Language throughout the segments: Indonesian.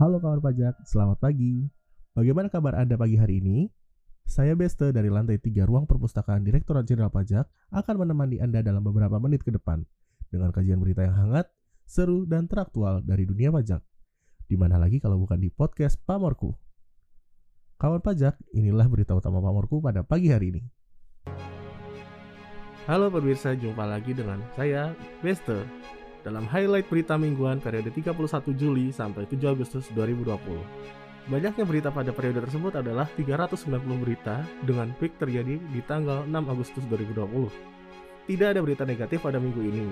Halo kawan pajak, selamat pagi. Bagaimana kabar Anda pagi hari ini? Saya Beste dari lantai 3 Ruang Perpustakaan Direktorat Jenderal Pajak akan menemani Anda dalam beberapa menit ke depan dengan kajian berita yang hangat, seru, dan teraktual dari dunia pajak. Di mana lagi kalau bukan di podcast Pamorku. Kawan pajak, inilah berita utama Pamorku pada pagi hari ini. Halo pemirsa, jumpa lagi dengan saya Beste dalam highlight berita mingguan periode 31 Juli sampai 7 Agustus 2020. Banyaknya berita pada periode tersebut adalah 390 berita dengan peak terjadi di tanggal 6 Agustus 2020. Tidak ada berita negatif pada minggu ini.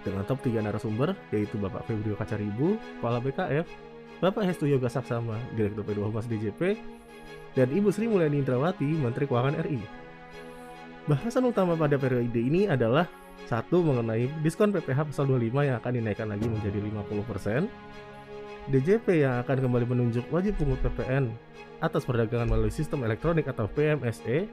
Dengan top 3 narasumber, yaitu Bapak Febrio Kacaribu, Kepala BKF, Bapak Hestu Yoga Saksama, Direktur P2 Humas DJP, dan Ibu Sri Mulyani Indrawati, Menteri Keuangan RI. Bahasan utama pada periode ini adalah satu mengenai diskon PPh pasal 25 yang akan dinaikkan lagi menjadi 50%. DJP yang akan kembali menunjuk wajib pungut PPN atas perdagangan melalui sistem elektronik atau PMSE.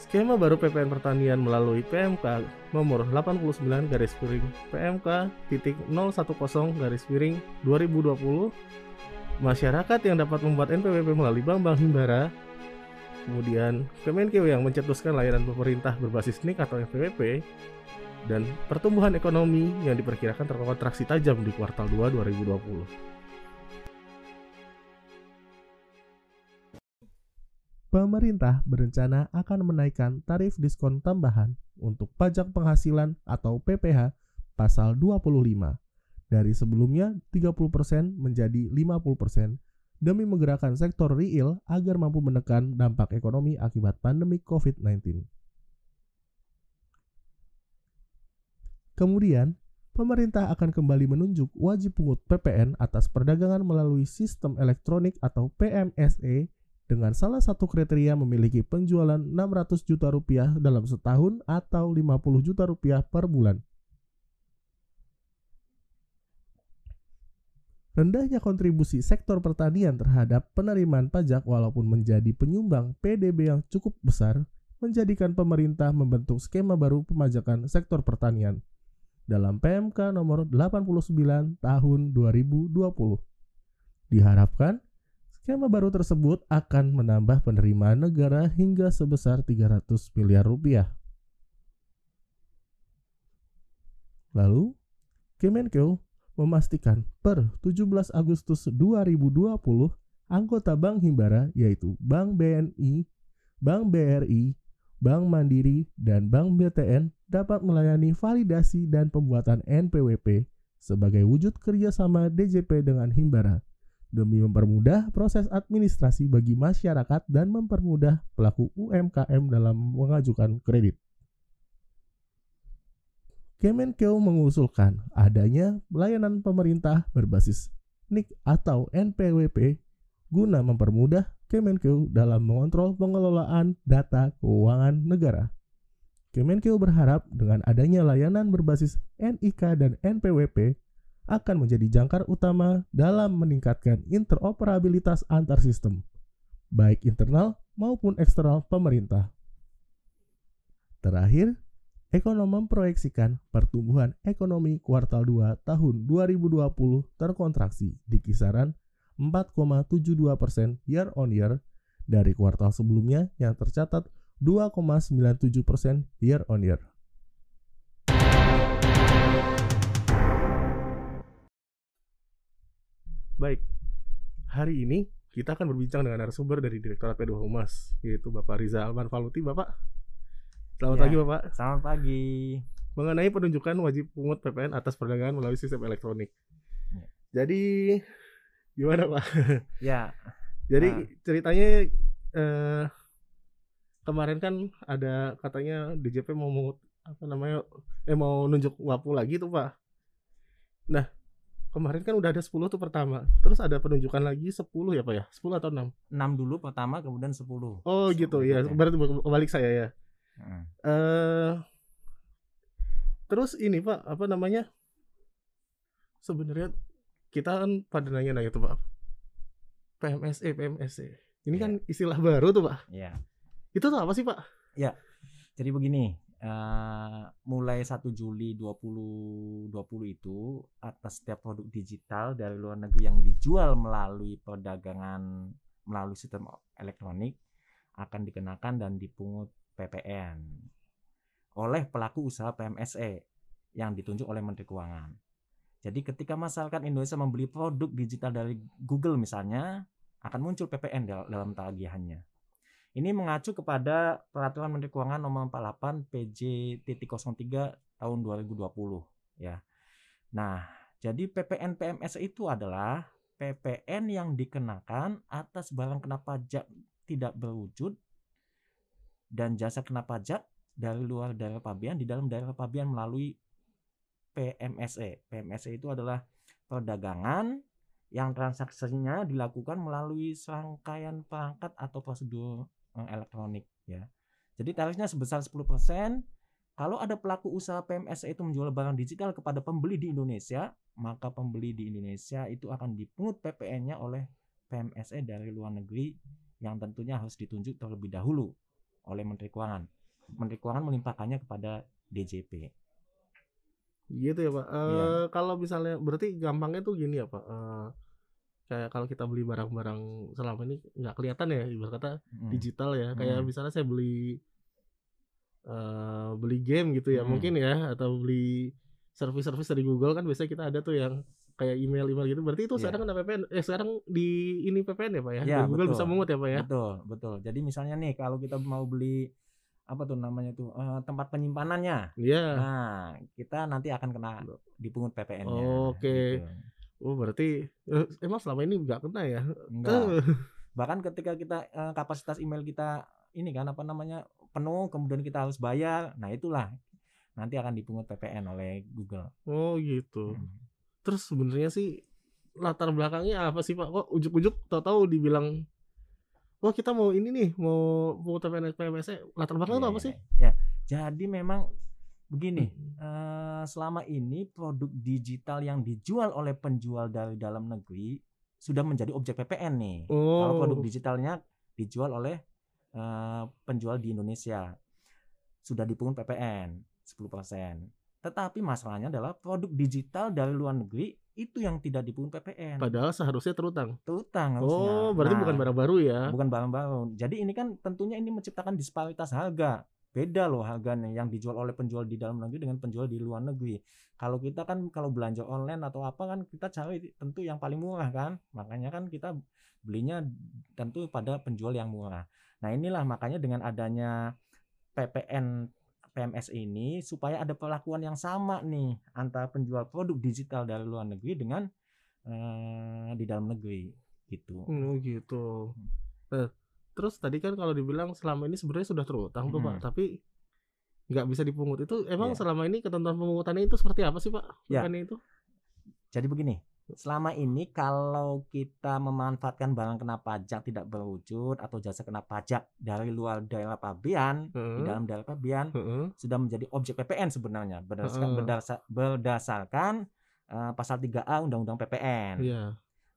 Skema baru PPN pertanian melalui PMK nomor 89 garis piring PMK titik 010 garis piring 2020. Masyarakat yang dapat membuat NPWP melalui Bank Bank Himbara kemudian Kemenkeu yang mencetuskan layanan pemerintah berbasis NIK atau NPWP, dan pertumbuhan ekonomi yang diperkirakan terkontraksi tajam di kuartal 2 2020. Pemerintah berencana akan menaikkan tarif diskon tambahan untuk pajak penghasilan atau PPh pasal 25 dari sebelumnya 30% menjadi 50% demi menggerakkan sektor real agar mampu menekan dampak ekonomi akibat pandemi COVID-19. Kemudian, pemerintah akan kembali menunjuk wajib pungut PPN atas perdagangan melalui sistem elektronik atau PMSE dengan salah satu kriteria memiliki penjualan 600 juta rupiah dalam setahun atau 50 juta rupiah per bulan. Rendahnya kontribusi sektor pertanian terhadap penerimaan pajak walaupun menjadi penyumbang PDB yang cukup besar menjadikan pemerintah membentuk skema baru pemajakan sektor pertanian dalam PMK nomor 89 tahun 2020. Diharapkan skema baru tersebut akan menambah penerimaan negara hingga sebesar 300 miliar rupiah. Lalu, Kemenkeu memastikan per 17 Agustus 2020 anggota Bank Himbara yaitu Bank BNI, Bank BRI, Bank Mandiri, dan Bank BTN dapat melayani validasi dan pembuatan NPWP sebagai wujud kerjasama DJP dengan Himbara demi mempermudah proses administrasi bagi masyarakat dan mempermudah pelaku UMKM dalam mengajukan kredit. Kemenkeu mengusulkan adanya pelayanan pemerintah berbasis NIK atau NPWP guna mempermudah Kemenkeu dalam mengontrol pengelolaan data keuangan negara. Kemenkeu berharap dengan adanya layanan berbasis NIK dan NPWP akan menjadi jangkar utama dalam meningkatkan interoperabilitas antar sistem, baik internal maupun eksternal pemerintah. Terakhir, Ekonom memproyeksikan pertumbuhan ekonomi kuartal 2 tahun 2020 terkontraksi di kisaran 4,72 persen year on year dari kuartal sebelumnya yang tercatat 2,97 persen year on year. Baik, hari ini kita akan berbincang dengan narasumber dari Direktorat P2 Humas, yaitu Bapak Riza Alman Faluti. Bapak, Selamat ya, pagi Bapak. Selamat pagi. Mengenai penunjukan wajib pungut PPN atas perdagangan melalui sistem elektronik. Ya. Jadi gimana Pak? Ya. Jadi nah. ceritanya eh, kemarin kan ada katanya DJP mau mengut apa namanya eh mau nunjuk wapu lagi tuh Pak. Nah, kemarin kan udah ada 10 tuh pertama. Terus ada penunjukan lagi 10 ya Pak ya? 10 atau 6? 6 dulu pertama kemudian 10. Oh 10 gitu ya. Berarti balik saya ya. Hmm. Uh, terus ini Pak, apa namanya? Sebenarnya kita kan pada nanya-nanya tuh Pak. PMSE, PMSE. Ini yeah. kan istilah baru tuh Pak. Iya. Yeah. Itu tuh apa sih Pak? Ya. Jadi begini, eh, mulai 1 Juli 2020 itu atas setiap produk digital dari luar negeri yang dijual melalui perdagangan melalui sistem elektronik akan dikenakan dan dipungut PPN oleh pelaku usaha PMSE yang ditunjuk oleh Menteri Keuangan. Jadi ketika masyarakat Indonesia membeli produk digital dari Google misalnya akan muncul PPN dal- dalam tagihannya. Ini mengacu kepada Peraturan Menteri Keuangan Nomor 48 PJ.03 tahun 2020 ya. Nah, jadi PPN PMS itu adalah PPN yang dikenakan atas barang kena pajak tidak berwujud dan jasa kena pajak dari luar daerah pabean di dalam daerah pabean melalui PMSE. PMSE itu adalah perdagangan yang transaksinya dilakukan melalui serangkaian perangkat atau prosedur eh, elektronik ya. Jadi tarifnya sebesar 10%. Kalau ada pelaku usaha PMSE itu menjual barang digital kepada pembeli di Indonesia, maka pembeli di Indonesia itu akan dipungut PPN-nya oleh PMSE dari luar negeri yang tentunya harus ditunjuk terlebih dahulu oleh Menteri Keuangan. Menteri Keuangan melimpahkannya kepada DJP. Gitu ya Pak. Eh, Iya. Kalau misalnya berarti gampangnya tuh gini ya Pak. Eh, kayak kalau kita beli barang-barang selama ini nggak kelihatan ya ibarat kata Hmm. digital ya. Kayak Hmm. misalnya saya beli eh beli game gitu ya Hmm. mungkin ya atau beli servis-servis dari Google kan biasanya kita ada tuh yang kayak email-email gitu. Berarti itu Iya. sekarang ada PPN. Eh sekarang di ini PPN ya Pak ya. Dari Google betul. bisa mungut ya Pak ya. Betul, betul. Jadi misalnya nih kalau kita mau beli apa tuh namanya tuh eh, tempat penyimpanannya. Iya. Nah, kita nanti akan kena dipungut PPN-nya. Oke. gitu. Oh berarti eh, emang selama ini nggak kena ya? Enggak. Bahkan ketika kita eh, kapasitas email kita ini kan apa namanya penuh kemudian kita harus bayar. Nah, itulah nanti akan dipungut PPN oleh Google. Oh gitu. Hmm. Terus sebenarnya sih latar belakangnya apa sih Pak? Kok ujuk-ujuk tahu-tahu dibilang Wah kita mau ini nih mau mau TPN PMS latar belakangnya itu apa sih? Ya, jadi memang begini. Hmm. eh, selama ini produk digital yang dijual oleh penjual dari dalam negeri sudah menjadi objek PPN nih. Kalau Oh, produk digitalnya dijual oleh eh, penjual di Indonesia sudah dipungut PPN 10%. Tetapi masalahnya adalah produk digital dari luar negeri itu yang tidak dipungut PPN. padahal seharusnya terutang. Terutang harusnya. Oh, berarti Nah, bukan barang baru ya? bukan barang baru. Jadi ini kan tentunya ini menciptakan disparitas harga. Beda loh harganya yang dijual oleh penjual di dalam negeri dengan penjual di luar negeri. Kalau kita kan kalau belanja online atau apa kan kita cari tentu yang paling murah kan. Makanya kan kita belinya tentu pada penjual yang murah. Nah, inilah makanya dengan adanya PPN PMS ini supaya ada perlakuan yang sama nih antara penjual produk digital dari luar negeri dengan eh, di dalam negeri gitu. Hmm, gitu. Nah, terus tadi kan kalau dibilang selama ini sebenarnya sudah terutang tuh Pak, Mm. tapi nggak bisa dipungut itu emang Iya. selama ini ketentuan pemungutannya itu seperti apa sih Pak? Ya. PPN itu? Jadi begini, selama ini kalau kita memanfaatkan barang kena pajak tidak berwujud atau jasa kena pajak dari luar daerah pabean di Heeh. dalam daerah pabean Heeh. sudah menjadi objek PPN sebenarnya berdasarkan berdasa- berdasarkan eh, pasal 3A Undang-Undang PPN. Iya.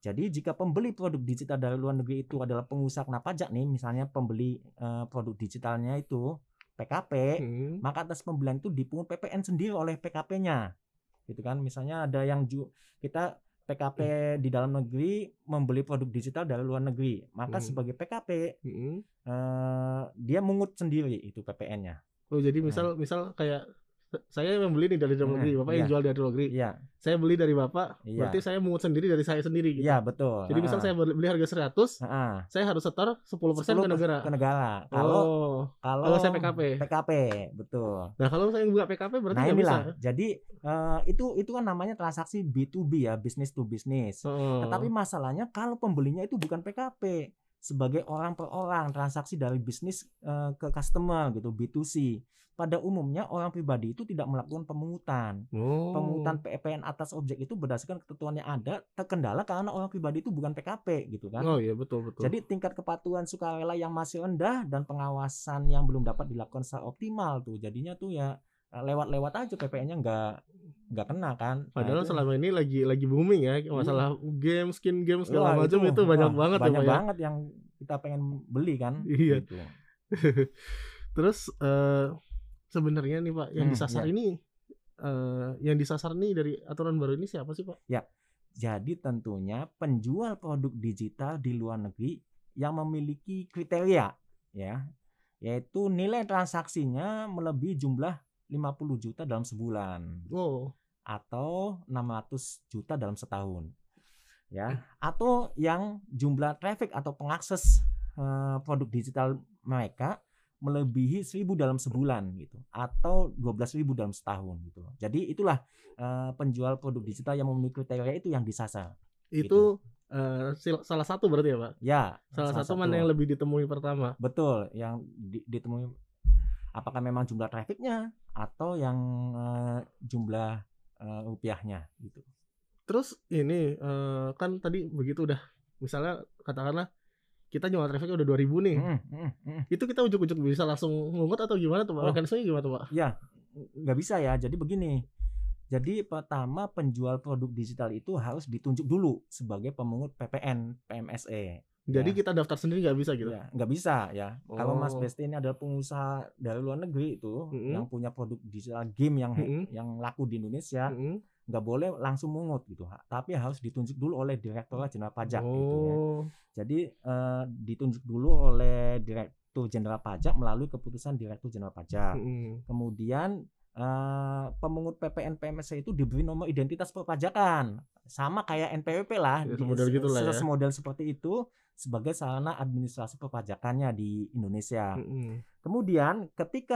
Jadi jika pembeli produk digital dari luar negeri itu adalah pengusaha kena pajak nih, misalnya pembeli eh, produk digitalnya itu PKP, Hmm. maka atas pembelian itu dipungut PPN sendiri oleh PKP-nya. Gitu kan. Misalnya ada yang ju kita PKP di dalam negeri membeli produk digital dari luar negeri, maka Hmm. sebagai PKP Hmm. eh, dia mungut sendiri itu PPN-nya. Oh jadi misal misal kayak saya yang beli nih dari dalam negeri, bapak yang iya. jual dari luar negeri. Iya, Saya beli dari bapak, Iya. berarti saya mungut sendiri dari saya sendiri gitu. iya betul. Jadi misal Ah, saya beli harga 100, ah, saya harus setor 10% ke 10% negara. ke negara. Kalau oh, kalau kalau saya PKP. PKP, betul. Nah, kalau saya buka PKP berarti Nah nggak bisa. inilah, jadi eh, itu itu kan namanya transaksi B2B ya, business to business. Oh. Tetapi masalahnya kalau pembelinya itu bukan PKP, sebagai orang per orang, transaksi dari bisnis eh, ke customer gitu, B2C. Pada umumnya orang pribadi itu tidak melakukan pemungutan. oh. Pemungutan PPN atas objek itu berdasarkan ketentuan yang ada terkendala karena orang pribadi itu bukan PKP gitu kan. Oh iya betul betul. Jadi tingkat kepatuhan sukarela yang masih rendah dan pengawasan yang belum dapat dilakukan secara optimal tuh. Jadinya tuh ya lewat-lewat aja PPN-nya nggak nggak kena kan. Nah, Padahal itu- selama ini lagi lagi booming ya masalah game, skin game segala Wah, macam itu, banyak wah, banget banyak ya, Pak, ya. banget yang kita pengen beli kan. Iya. Gitu. Terus eh sebenarnya nih Pak, yang Hmm, disasar iya. ini eh yang disasar nih dari aturan baru ini siapa sih Pak? Jadi tentunya penjual produk digital di luar negeri yang memiliki kriteria ya, yaitu nilai transaksinya melebihi jumlah 50 juta dalam sebulan Oh, atau 600 juta dalam setahun. Ya, atau yang jumlah traffic atau pengakses eh, produk digital mereka melebihi 1000 dalam sebulan gitu atau 12.000 dalam setahun gitu. Jadi itulah eh, penjual produk digital yang memenuhi kriteria itu yang disasar. itu eh, sil- salah satu berarti ya Pak? Ya, Salah, satu, mana yang lebih ditemui pertama? betul yang di- ditemui apakah memang jumlah trafficnya atau yang eh, jumlah eh, rupiahnya gitu. Terus ini eh, kan tadi begitu udah misalnya katakanlah kita jual trafficnya udah 2000 nih. Mm, mm, mm. Itu kita ujuk-ujuk bisa langsung ngungut atau gimana tuh Pak? Oh. Mekanismenya gimana tuh Pak? Ya, nggak bisa ya. Jadi begini. Jadi pertama penjual produk digital itu harus ditunjuk dulu sebagai pemungut PPN PMSE. Jadi Ya. kita daftar sendiri nggak bisa gitu? Ya, nggak bisa ya. Kalau Mas Oh. Besti ini adalah pengusaha dari luar negeri itu Mm-mm. yang punya produk digital game yang Mm-mm. yang laku di Indonesia, nggak boleh langsung mungut gitu. Tapi harus ditunjuk dulu oleh Direktorat Jenderal Pajak gitu ya. oh. Jadi eh, ditunjuk dulu oleh Direktur Jenderal Pajak melalui keputusan Direktur Jenderal Pajak. Mm-mm. Kemudian eh, pemungut PPN PMSE itu diberi nomor identitas perpajakan, sama kayak NPWP lah, Ya, semodel gitu lah ya. semodel seperti itu sebagai sarana administrasi perpajakannya di Indonesia. Mm-mm. Kemudian ketika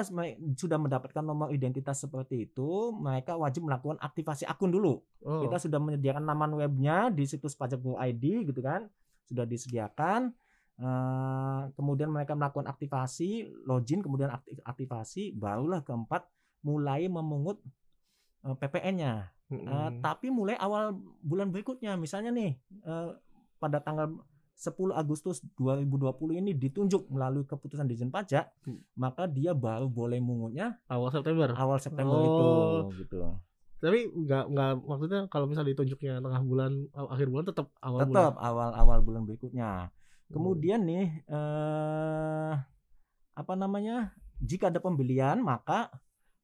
sudah mendapatkan nomor identitas seperti itu, mereka wajib melakukan aktivasi akun dulu. Oh. Kita sudah menyediakan laman webnya di situs pajak ID gitu kan, sudah disediakan. Eh, kemudian mereka melakukan aktivasi, login, kemudian aktif- aktivasi, barulah keempat mulai memungut eh, PPN-nya. Eh, Mm-mm. tapi mulai awal bulan berikutnya, misalnya nih eh, pada tanggal 10 Agustus 2020 ini ditunjuk melalui keputusan Dirjen Pajak, Hmm. maka dia baru boleh mungutnya awal September. awal September Oh. itu gitu. Tapi nggak nggak maksudnya kalau misalnya ditunjuknya tengah bulan akhir bulan tetap awal bulan. Tetap awal-awal bulan berikutnya. Oh. Kemudian nih eh apa namanya? Jika ada pembelian, maka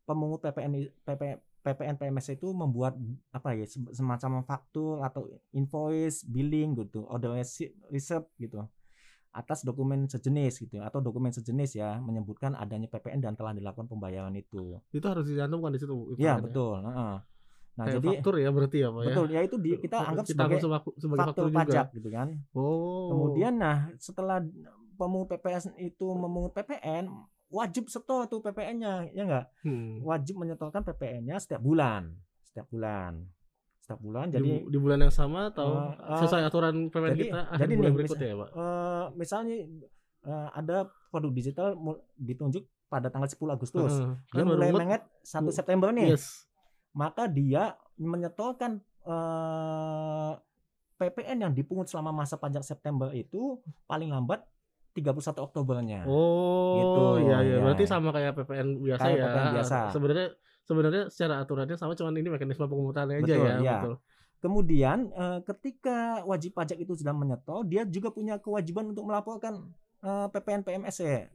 pemungut PPN PP, PPN PMS itu membuat apa ya sem- semacam faktur atau invoice, billing gitu, order receipt, gitu atas dokumen sejenis gitu atau dokumen sejenis ya menyebutkan adanya PPN dan telah dilakukan pembayaran itu. Itu harus dicantumkan di situ. Iya betul. Nah Kayak jadi faktur ya berarti ya Pak ya. betul ya itu di, kita anggap kita sebagai sebagai, sebagai faktur faktur, pajak juga. gitu kan. Oh. Kemudian nah setelah pemungut PPS itu memungut PPN wajib setor tuh PPN-nya ya enggak? Hmm. Wajib menyetorkan PPN-nya setiap bulan. Setiap bulan. Setiap bulan Di, jadi di bulan yang sama atau eh, sesuai aturan PPN jadi- kita akhir jadi bulan nih, berikutnya ya Pak. eh, misalnya eh, ada produk digital ditunjuk pada tanggal 10 Agustus. Heeh. Dia Kan mulai menget 1 bu- September nih. Yes. Maka dia menyetorkan eh, PPN yang dipungut selama masa pajak September itu paling lambat 31 Oktobernya. Oh, Gitu, iya iya. ya. Berarti sama kayak PPN biasa Kayak ya. PPN biasa. Sebenarnya sebenarnya secara aturannya sama cuman ini mekanisme pengurutannya aja Betul, ya, iya. betul. Kemudian eh, ketika wajib pajak itu sudah menyetor, dia juga punya kewajiban untuk melaporkan eh, PPN PMSE.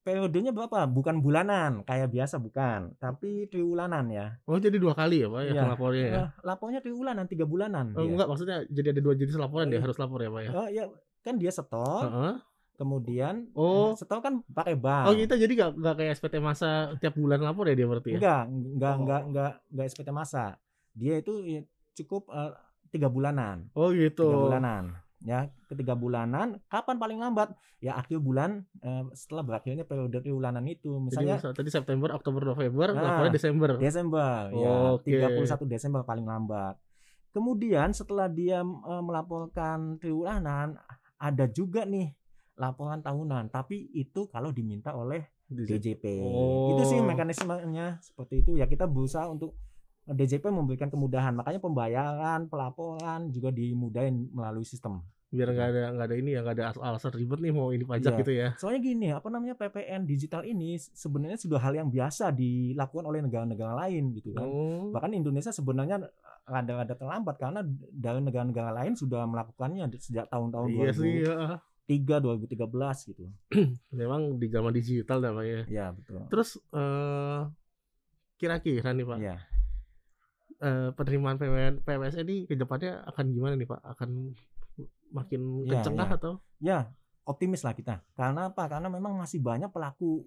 Periodenya berapa? Bukan bulanan kayak biasa bukan, tapi triwulanan ya. Oh, jadi dua kali ya, Pak ya Iya. lapornya ya. Eh, lapornya triwulanan, tiga bulanan. Oh, enggak, maksudnya jadi ada dua jenis laporan dia Iya. harus lapor ya, Pak ya. Oh ya, kan dia setor, Heeh. Kemudian Oh. eh, setor kan pakai bank. Oh, kita jadi nggak nggak kayak SPT masa tiap bulan lapor ya dia berarti ya. Enggak, enggak, Oh. enggak, enggak, enggak SPT masa. Dia itu ya cukup eh, tiga bulanan. Oh, gitu. tiga bulanan ya ketiga bulanan kapan paling lambat ya akhir bulan eh, setelah berakhirnya periode triwulanan itu Jadi misalnya misal tadi September, Oktober, November, Nah, Desember. Desember ya Oke. 31 Desember paling lambat kemudian setelah dia eh, melaporkan triwulanan ada juga nih laporan tahunan tapi itu kalau diminta oleh DJP Oh. itu sih mekanismenya seperti itu ya kita berusaha untuk DJP memberikan kemudahan makanya pembayaran pelaporan juga dimudahin melalui sistem Biar nggak ada nggak ada ini ya, nggak ada al- alasan ribet nih mau ini pajak Iya. gitu ya. soalnya gini apa namanya PPN digital ini sebenarnya sudah hal yang biasa dilakukan oleh negara-negara lain gitu kan Oh. bahkan Indonesia sebenarnya rada-rada terlambat karena dari negara-negara lain sudah melakukannya sejak tahun-tahun Iya 2000 sih, ya. 2013 gitu. Memang di zaman digital namanya. Ya, betul. Terus eh, kira-kira nih Pak, Iya. eh, penerimaan PWN PMS ini ke depannya akan gimana nih Pak? Akan makin Iya, kenceng iya. atau? Ya, optimis lah kita. Karena apa? Karena memang masih banyak pelaku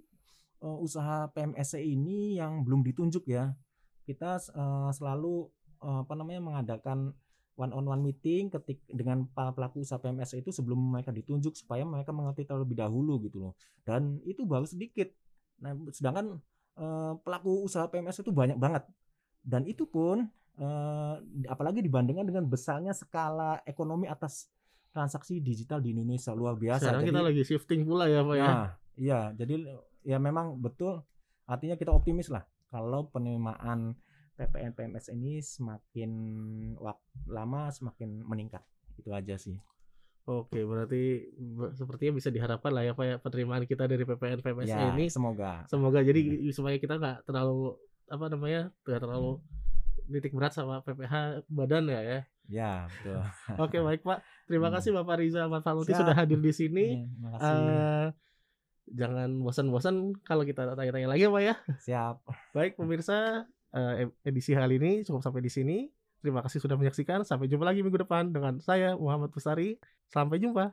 eh, usaha PMSC ini yang belum ditunjuk ya. Kita eh, selalu eh, apa namanya mengadakan one on one meeting ketik dengan para pelaku usaha PMSC itu sebelum mereka ditunjuk supaya mereka mengerti terlebih dahulu gitu loh. Dan itu baru sedikit. Nah, sedangkan eh, pelaku usaha PMS itu banyak banget. Dan itu pun eh, apalagi dibandingkan dengan besarnya skala ekonomi atas transaksi digital di Indonesia luar biasa. Sekarang Jadi, kita lagi shifting pula ya Pak ya. Nah, iya, jadi ya memang betul artinya kita optimis lah kalau penerimaan PPN PMS ini semakin lama semakin meningkat. Itu aja sih. Oke, berarti be- sepertinya bisa diharapkan lah ya Pak ya penerimaan kita dari PPN PMS ya, ini semoga. semoga jadi supaya kita nggak terlalu apa namanya nggak terlalu titik berat sama PPH badan ya ya. Ya, betul. Oke baik Pak, terima Hmm. kasih Bapak Riza Ahmad Faluti sudah hadir di sini. Iya, kasih. Eh, jangan bosan-bosan kalau kita tanya-tanya lagi ya Pak ya. Siap. Baik pemirsa, eh, edisi kali ini cukup sampai di sini. Terima kasih sudah menyaksikan. Sampai jumpa lagi minggu depan dengan saya Muhammad Pusari. Sampai jumpa.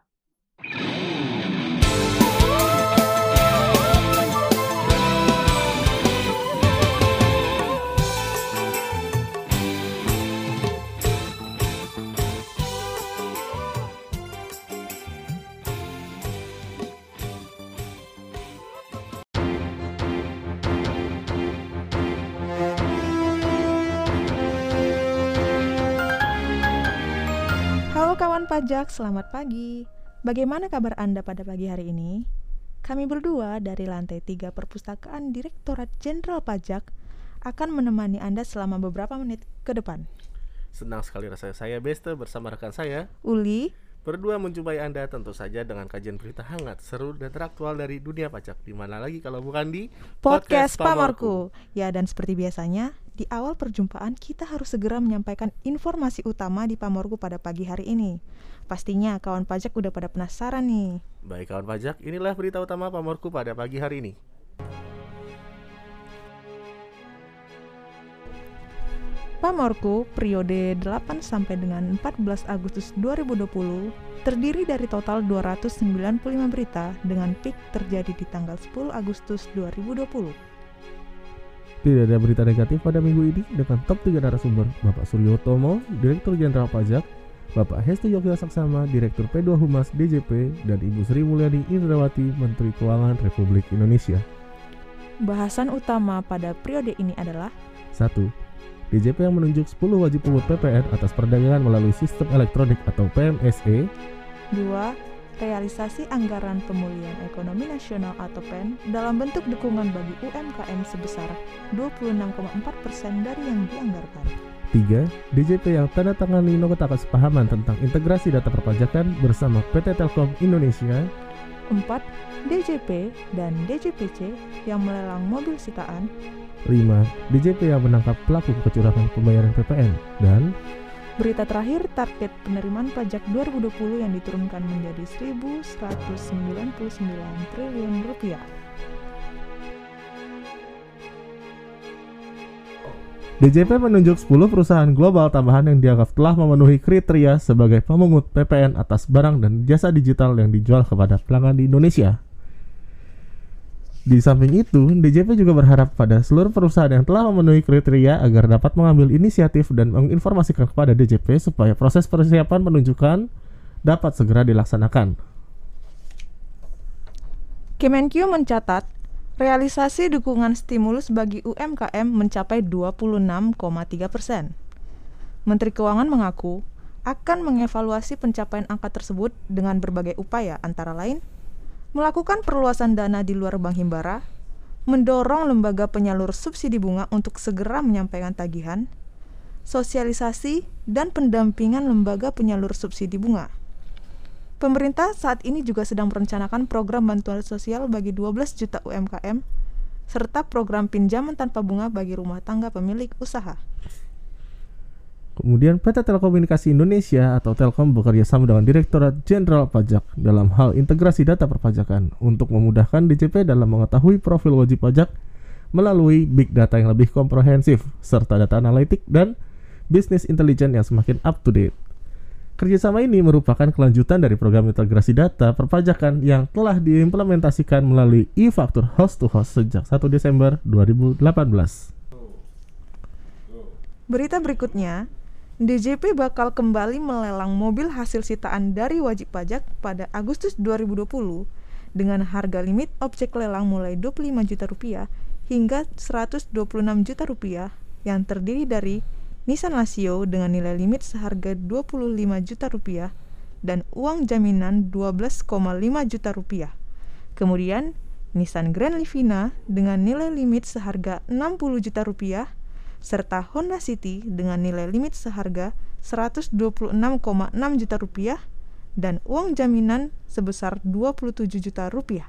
Pajak, selamat pagi. Bagaimana kabar Anda pada pagi hari ini? Kami berdua dari lantai 3 Perpustakaan Direktorat Jenderal Pajak akan menemani Anda selama beberapa menit ke depan. Senang sekali rasanya saya Beste bersama rekan saya. Uli, Berdua menjumpai Anda tentu saja dengan kajian berita hangat, seru, dan teraktual dari dunia pajak. Di mana lagi kalau bukan di Podcast Pamorku. Ya, dan seperti biasanya, di awal perjumpaan kita harus segera menyampaikan informasi utama di Pamorku pada pagi hari ini. Pastinya kawan pajak udah pada penasaran nih. Baik kawan pajak, inilah berita utama Pamorku pada pagi hari ini. Pamorku periode 8 sampai dengan 14 Agustus 2020 terdiri dari total 295 berita dengan peak terjadi di tanggal 10 Agustus 2020. Tidak ada berita negatif pada minggu ini dengan top 3 narasumber Bapak Suryo Tomo, Direktur Jenderal Pajak, Bapak Hestu Yogya Saksama, Direktur P2 Humas DJP, dan Ibu Sri Mulyani Indrawati, Menteri Keuangan Republik Indonesia. Bahasan utama pada periode ini adalah 1. DJP yang menunjuk 10 wajib pungut PPN atas perdagangan melalui sistem elektronik atau PMSE 2. Realisasi anggaran pemulihan ekonomi nasional atau PEN dalam bentuk dukungan bagi UMKM sebesar 26,4% dari yang dianggarkan. 3. DJP yang tanda tangani nota kesepahaman tentang integrasi data perpajakan bersama PT Telkom Indonesia 4. DJP dan DJPC yang melelang mobil sitaan 5. DJP yang menangkap pelaku kecurangan pembayaran PPN dan Berita terakhir, target penerimaan pajak 2020 yang diturunkan menjadi 1.199 triliun rupiah. DJP menunjuk 10 perusahaan global tambahan yang dianggap telah memenuhi kriteria sebagai pemungut PPN atas barang dan jasa digital yang dijual kepada pelanggan di Indonesia. Di samping itu, DJP juga berharap pada seluruh perusahaan yang telah memenuhi kriteria agar dapat mengambil inisiatif dan menginformasikan kepada DJP supaya proses persiapan penunjukan dapat segera dilaksanakan. Kemenkyu mencatat, realisasi dukungan stimulus bagi UMKM mencapai 26,3 persen. Menteri Keuangan mengaku akan mengevaluasi pencapaian angka tersebut dengan berbagai upaya antara lain melakukan perluasan dana di luar Bank Himbara, mendorong lembaga penyalur subsidi bunga untuk segera menyampaikan tagihan, sosialisasi, dan pendampingan lembaga penyalur subsidi bunga. Pemerintah saat ini juga sedang merencanakan program bantuan sosial bagi 12 juta UMKM, serta program pinjaman tanpa bunga bagi rumah tangga pemilik usaha. Kemudian PT Telekomunikasi Indonesia atau Telkom bekerja sama dengan Direktorat Jenderal Pajak dalam hal integrasi data perpajakan untuk memudahkan DJP dalam mengetahui profil wajib pajak melalui big data yang lebih komprehensif serta data analitik dan bisnis intelijen yang semakin up to date. Kerjasama ini merupakan kelanjutan dari program integrasi data perpajakan yang telah diimplementasikan melalui e-faktur host to host sejak 1 Desember 2018. Berita berikutnya, DJP bakal kembali melelang mobil hasil sitaan dari wajib pajak pada Agustus 2020 dengan harga limit objek lelang mulai 25 juta rupiah hingga 126 juta rupiah yang terdiri dari Nissan Lazio dengan nilai limit seharga 25 juta rupiah dan uang jaminan 12,5 juta rupiah. Kemudian Nissan Grand Livina dengan nilai limit seharga 60 juta rupiah serta Honda City dengan nilai limit seharga 126,6 juta rupiah dan uang jaminan sebesar 27 juta rupiah.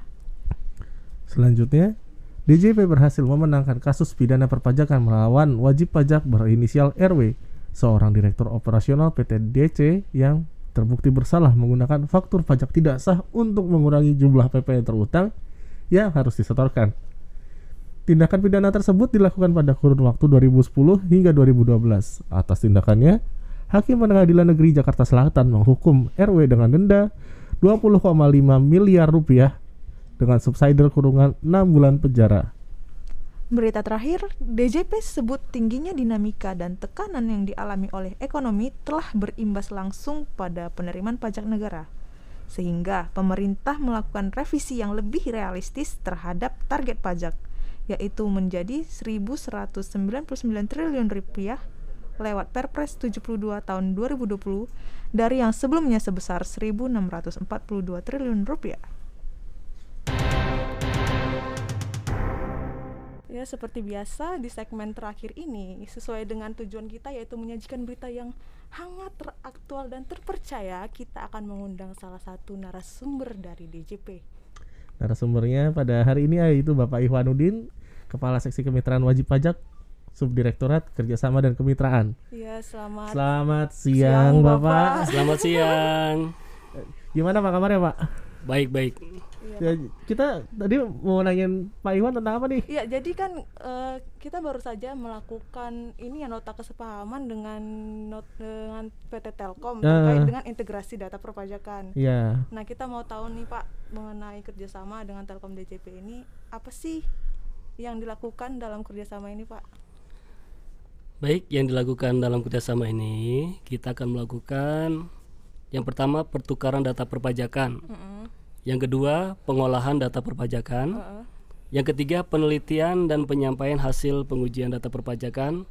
Selanjutnya, DJP berhasil memenangkan kasus pidana perpajakan melawan wajib pajak berinisial RW, seorang direktur operasional PT DC yang terbukti bersalah menggunakan faktur pajak tidak sah untuk mengurangi jumlah PP terutang yang harus disetorkan. Tindakan pidana tersebut dilakukan pada kurun waktu 2010 hingga 2012. Atas tindakannya, Hakim Pengadilan Negeri Jakarta Selatan menghukum RW dengan denda 20,5 miliar rupiah dengan subsidiar kurungan 6 bulan penjara. Berita terakhir, DJP sebut tingginya dinamika dan tekanan yang dialami oleh ekonomi telah berimbas langsung pada penerimaan pajak negara. Sehingga pemerintah melakukan revisi yang lebih realistis terhadap target pajak – yaitu menjadi 1.199 triliun rupiah lewat Perpres 72 tahun 2020 dari yang sebelumnya sebesar 1.642 triliun rupiah. Ya, seperti biasa di segmen terakhir ini sesuai dengan tujuan kita yaitu menyajikan berita yang hangat, teraktual dan terpercaya, kita akan mengundang salah satu narasumber dari DJP. Narasumbernya pada hari ini yaitu Bapak Ikhwanuddin, Kepala Seksi Kemitraan Wajib Pajak Subdirektorat Kerjasama dan Kemitraan. Iya, selamat. Selamat siang, siang Bapak. Bapak. Selamat siang. Gimana Pak kabarnya Pak? Baik baik. Iya, ya, kita tadi mau nanyain Pak Iwan tentang apa nih? Iya, jadi kan uh, kita baru saja melakukan ini ya nota kesepahaman dengan not, dengan PT Telkom uh. terkait dengan integrasi data perpajakan. Iya. Nah, kita mau tahu nih Pak mengenai kerjasama dengan Telkom DJP ini apa sih yang dilakukan dalam kerjasama ini Pak? Baik, yang dilakukan dalam kerjasama ini kita akan melakukan yang pertama pertukaran data perpajakan. Mm -hmm yang kedua, pengolahan data perpajakan. Uh -uh. Yang ketiga, penelitian dan penyampaian hasil pengujian data perpajakan.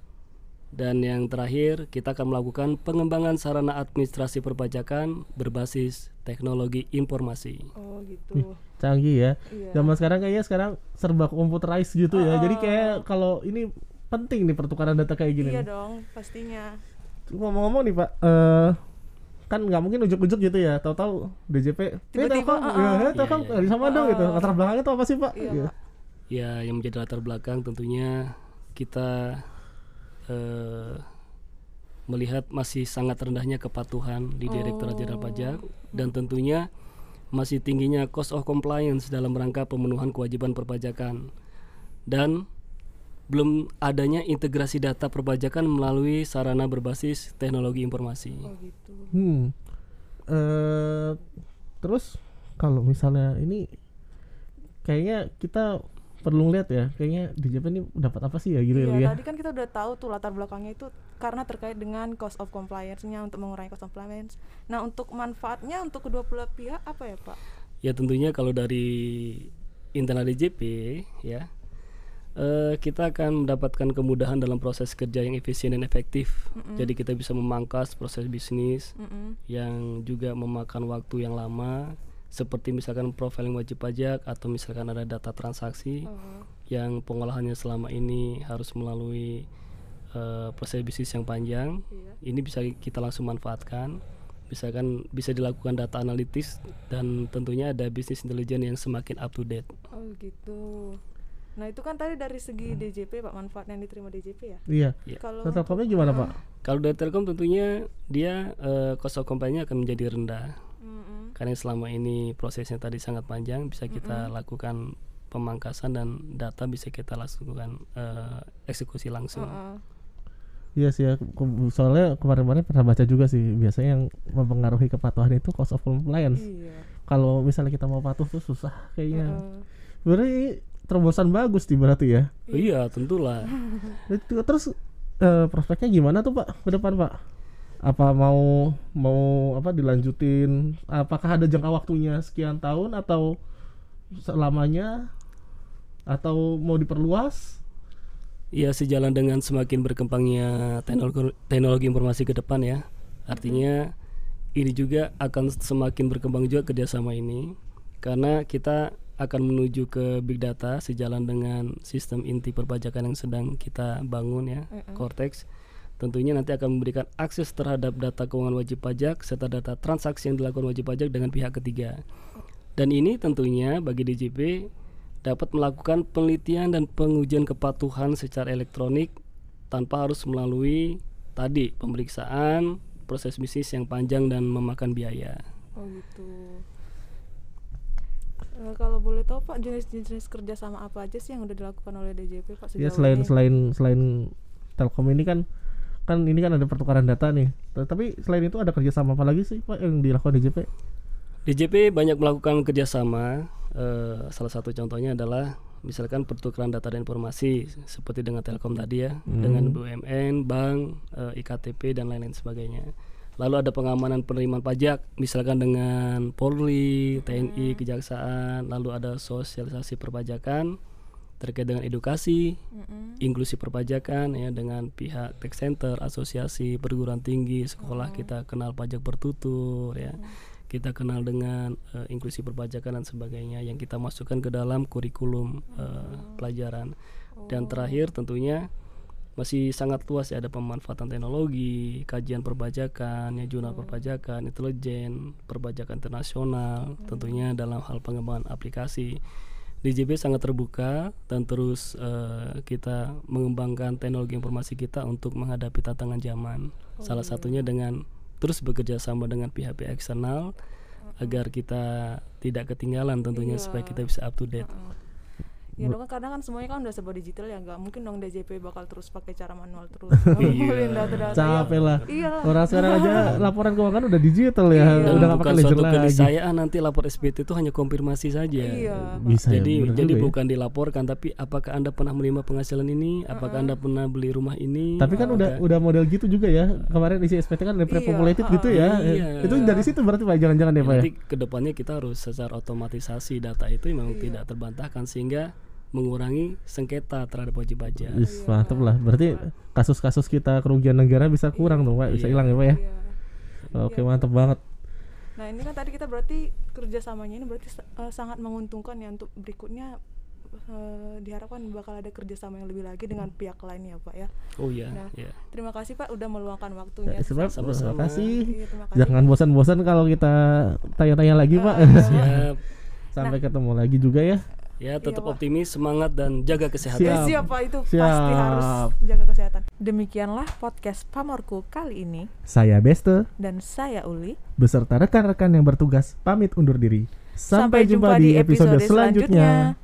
Dan yang terakhir, kita akan melakukan pengembangan sarana administrasi perpajakan berbasis teknologi informasi. Oh, gitu. canggih ya. Iya. Zaman sekarang kayaknya sekarang serba computerized gitu uh, ya. Jadi kayak kalau ini penting nih pertukaran data kayak gini. Iya dong, pastinya. Ngomong-ngomong nih, Pak, uh, kan nggak mungkin ujuk-ujuk gitu ya tahu-tahu DJP tiba-tiba uh, ya, telkom ya, ya. sama uh, dong gitu latar belakangnya itu apa sih pak iya. ya yang menjadi latar belakang tentunya kita uh, melihat masih sangat rendahnya kepatuhan di Direktorat Jenderal oh. Pajak dan tentunya masih tingginya cost of compliance dalam rangka pemenuhan kewajiban perpajakan dan belum adanya integrasi data perpajakan melalui sarana berbasis teknologi informasi. Oh gitu. Hmm. Uh, terus kalau misalnya ini kayaknya kita perlu lihat ya, kayaknya di Jepang ini dapat apa sih ya gitu iya, ya? tadi kan kita udah tahu tuh latar belakangnya itu karena terkait dengan cost of compliance-nya untuk mengurangi cost of compliance. Nah, untuk manfaatnya untuk kedua belah pihak apa ya, Pak? Ya tentunya kalau dari internal DJP ya uh, kita akan mendapatkan kemudahan dalam proses kerja yang efisien dan efektif. Mm -hmm. Jadi kita bisa memangkas proses bisnis mm -hmm. yang juga memakan waktu yang lama, seperti misalkan profiling wajib pajak atau misalkan ada data transaksi oh. yang pengolahannya selama ini harus melalui uh, proses bisnis yang panjang. Yeah. Ini bisa kita langsung manfaatkan. Misalkan bisa dilakukan data analitis dan tentunya ada bisnis intelijen yang semakin up to date. Oh gitu. Nah itu kan tadi dari segi DJP Pak manfaat yang diterima DJP ya. Iya. Iya. Kalau Telkomnya gimana Pak? Kalau dari Telkom tentunya dia eh, cost of company akan menjadi rendah Mm-mm. karena selama ini prosesnya tadi sangat panjang bisa kita lakukan pemangkasan dan data bisa kita lakukan eh, eksekusi langsung. Heeh. Iya sih ya, soalnya kemarin-kemarin pernah baca juga sih biasanya yang mempengaruhi kepatuhan itu cost of compliance. Iya. Kalau misalnya kita mau patuh tuh susah kayaknya. Heeh. Berarti terobosan bagus nih berarti ya. Iya tentulah. Terus eh, prospeknya gimana tuh Pak ke depan Pak? Apa mau mau apa dilanjutin? Apakah ada jangka waktunya sekian tahun atau selamanya? Atau mau diperluas? Iya sejalan dengan semakin berkembangnya teknologi, teknologi informasi ke depan ya. Artinya ini juga akan semakin berkembang juga kerjasama ini karena kita akan menuju ke big data sejalan dengan sistem inti perpajakan yang sedang kita bangun ya, Cortex. Tentunya nanti akan memberikan akses terhadap data keuangan wajib pajak serta data transaksi yang dilakukan wajib pajak dengan pihak ketiga. Dan ini tentunya bagi DJP dapat melakukan penelitian dan pengujian kepatuhan secara elektronik tanpa harus melalui tadi pemeriksaan proses bisnis yang panjang dan memakan biaya. Oh gitu. Eh, kalau boleh tahu Pak jenis-jenis kerjasama apa aja sih yang udah dilakukan oleh DJP Pak sejauh Ya selain ini? selain selain Telkom ini kan kan ini kan ada pertukaran data nih. T- Tapi selain itu ada kerjasama apa lagi sih Pak yang dilakukan DJP? DJP banyak melakukan kerjasama. eh, salah satu contohnya adalah misalkan pertukaran data dan informasi seperti dengan Telkom tadi ya, dengan BUMN, bank, eh, iktp dan lain-lain sebagainya. Lalu ada pengamanan penerimaan pajak, misalkan dengan Polri, TNI, Kejaksaan. Lalu ada sosialisasi perpajakan terkait dengan edukasi, Mm-mm. inklusi perpajakan ya dengan pihak tax center, asosiasi perguruan tinggi, sekolah kita kenal pajak bertutur ya. Kita kenal dengan eh, inklusi perpajakan dan sebagainya yang kita masukkan ke dalam kurikulum eh, pelajaran. Dan terakhir tentunya masih sangat luas ya ada pemanfaatan teknologi, kajian perpajakan, ya jurnal perpajakan, intelijen, perpajakan internasional, tentunya dalam hal pengembangan aplikasi. DJP sangat terbuka dan terus eh, kita mengembangkan teknologi informasi kita untuk menghadapi tantangan zaman. Salah satunya dengan terus bekerja sama dengan pihak-pihak eksternal agar kita tidak ketinggalan tentunya Iya. supaya kita bisa up to date. Ya dong kan kadang kan semuanya kan udah serba digital ya nggak mungkin dong DJP bakal terus pakai cara manual terus ngumpulin data-data Capek lah. Iya. Orang sekarang aja laporan keuangan udah digital ya, Iya. Udah nggak pakai bukan ledger suatu lagi. keniscayaan nanti lapor SPT itu hanya konfirmasi saja. Iya. Bisa ya, jadi bener jadi ya. bukan dilaporkan tapi apakah anda pernah menerima penghasilan ini apakah anda pernah beli rumah ini Tapi kan udah udah model gitu juga ya. Kemarin isi SPT kan ada pre-populated Iya, gitu ya. iya. Itu dari situ berarti Pak jangan-jangan ya Pak ya. nanti ke depannya kita harus secara otomatisasi data itu memang Iya. tidak terbantahkan sehingga mengurangi sengketa terhadap wajib pajak. Wis, mantep lah. Berarti kasus-kasus kita kerugian negara bisa kurang dong Pak, bisa hilang ya Pak ya. Iya. Oke, mantep banget. Nah ini kan tadi kita berarti kerjasamanya ini berarti eh, sangat menguntungkan ya untuk berikutnya eh, diharapkan bakal ada kerjasama yang lebih lagi dengan pihak lain ya Pak ya. Oh iya, Nah. ya. Terima kasih Pak udah meluangkan waktunya. Ya, sebab terima Sama-sama. kasih. Iya, terima kasih. Jangan bosan-bosan kalau kita tanya-tanya lagi Pak. Siap. Sampai ketemu lagi juga ya. Ya, tetap Pak. optimis, semangat dan jaga kesehatan. Eh, Siap. siap Pak itu Siap. pasti harus jaga kesehatan. Demikianlah podcast Pamorku kali ini Saya Beste dan saya Uli. beserta rekan-rekan yang bertugas pamit undur diri. Sampai, jumpa, di episode selanjutnya.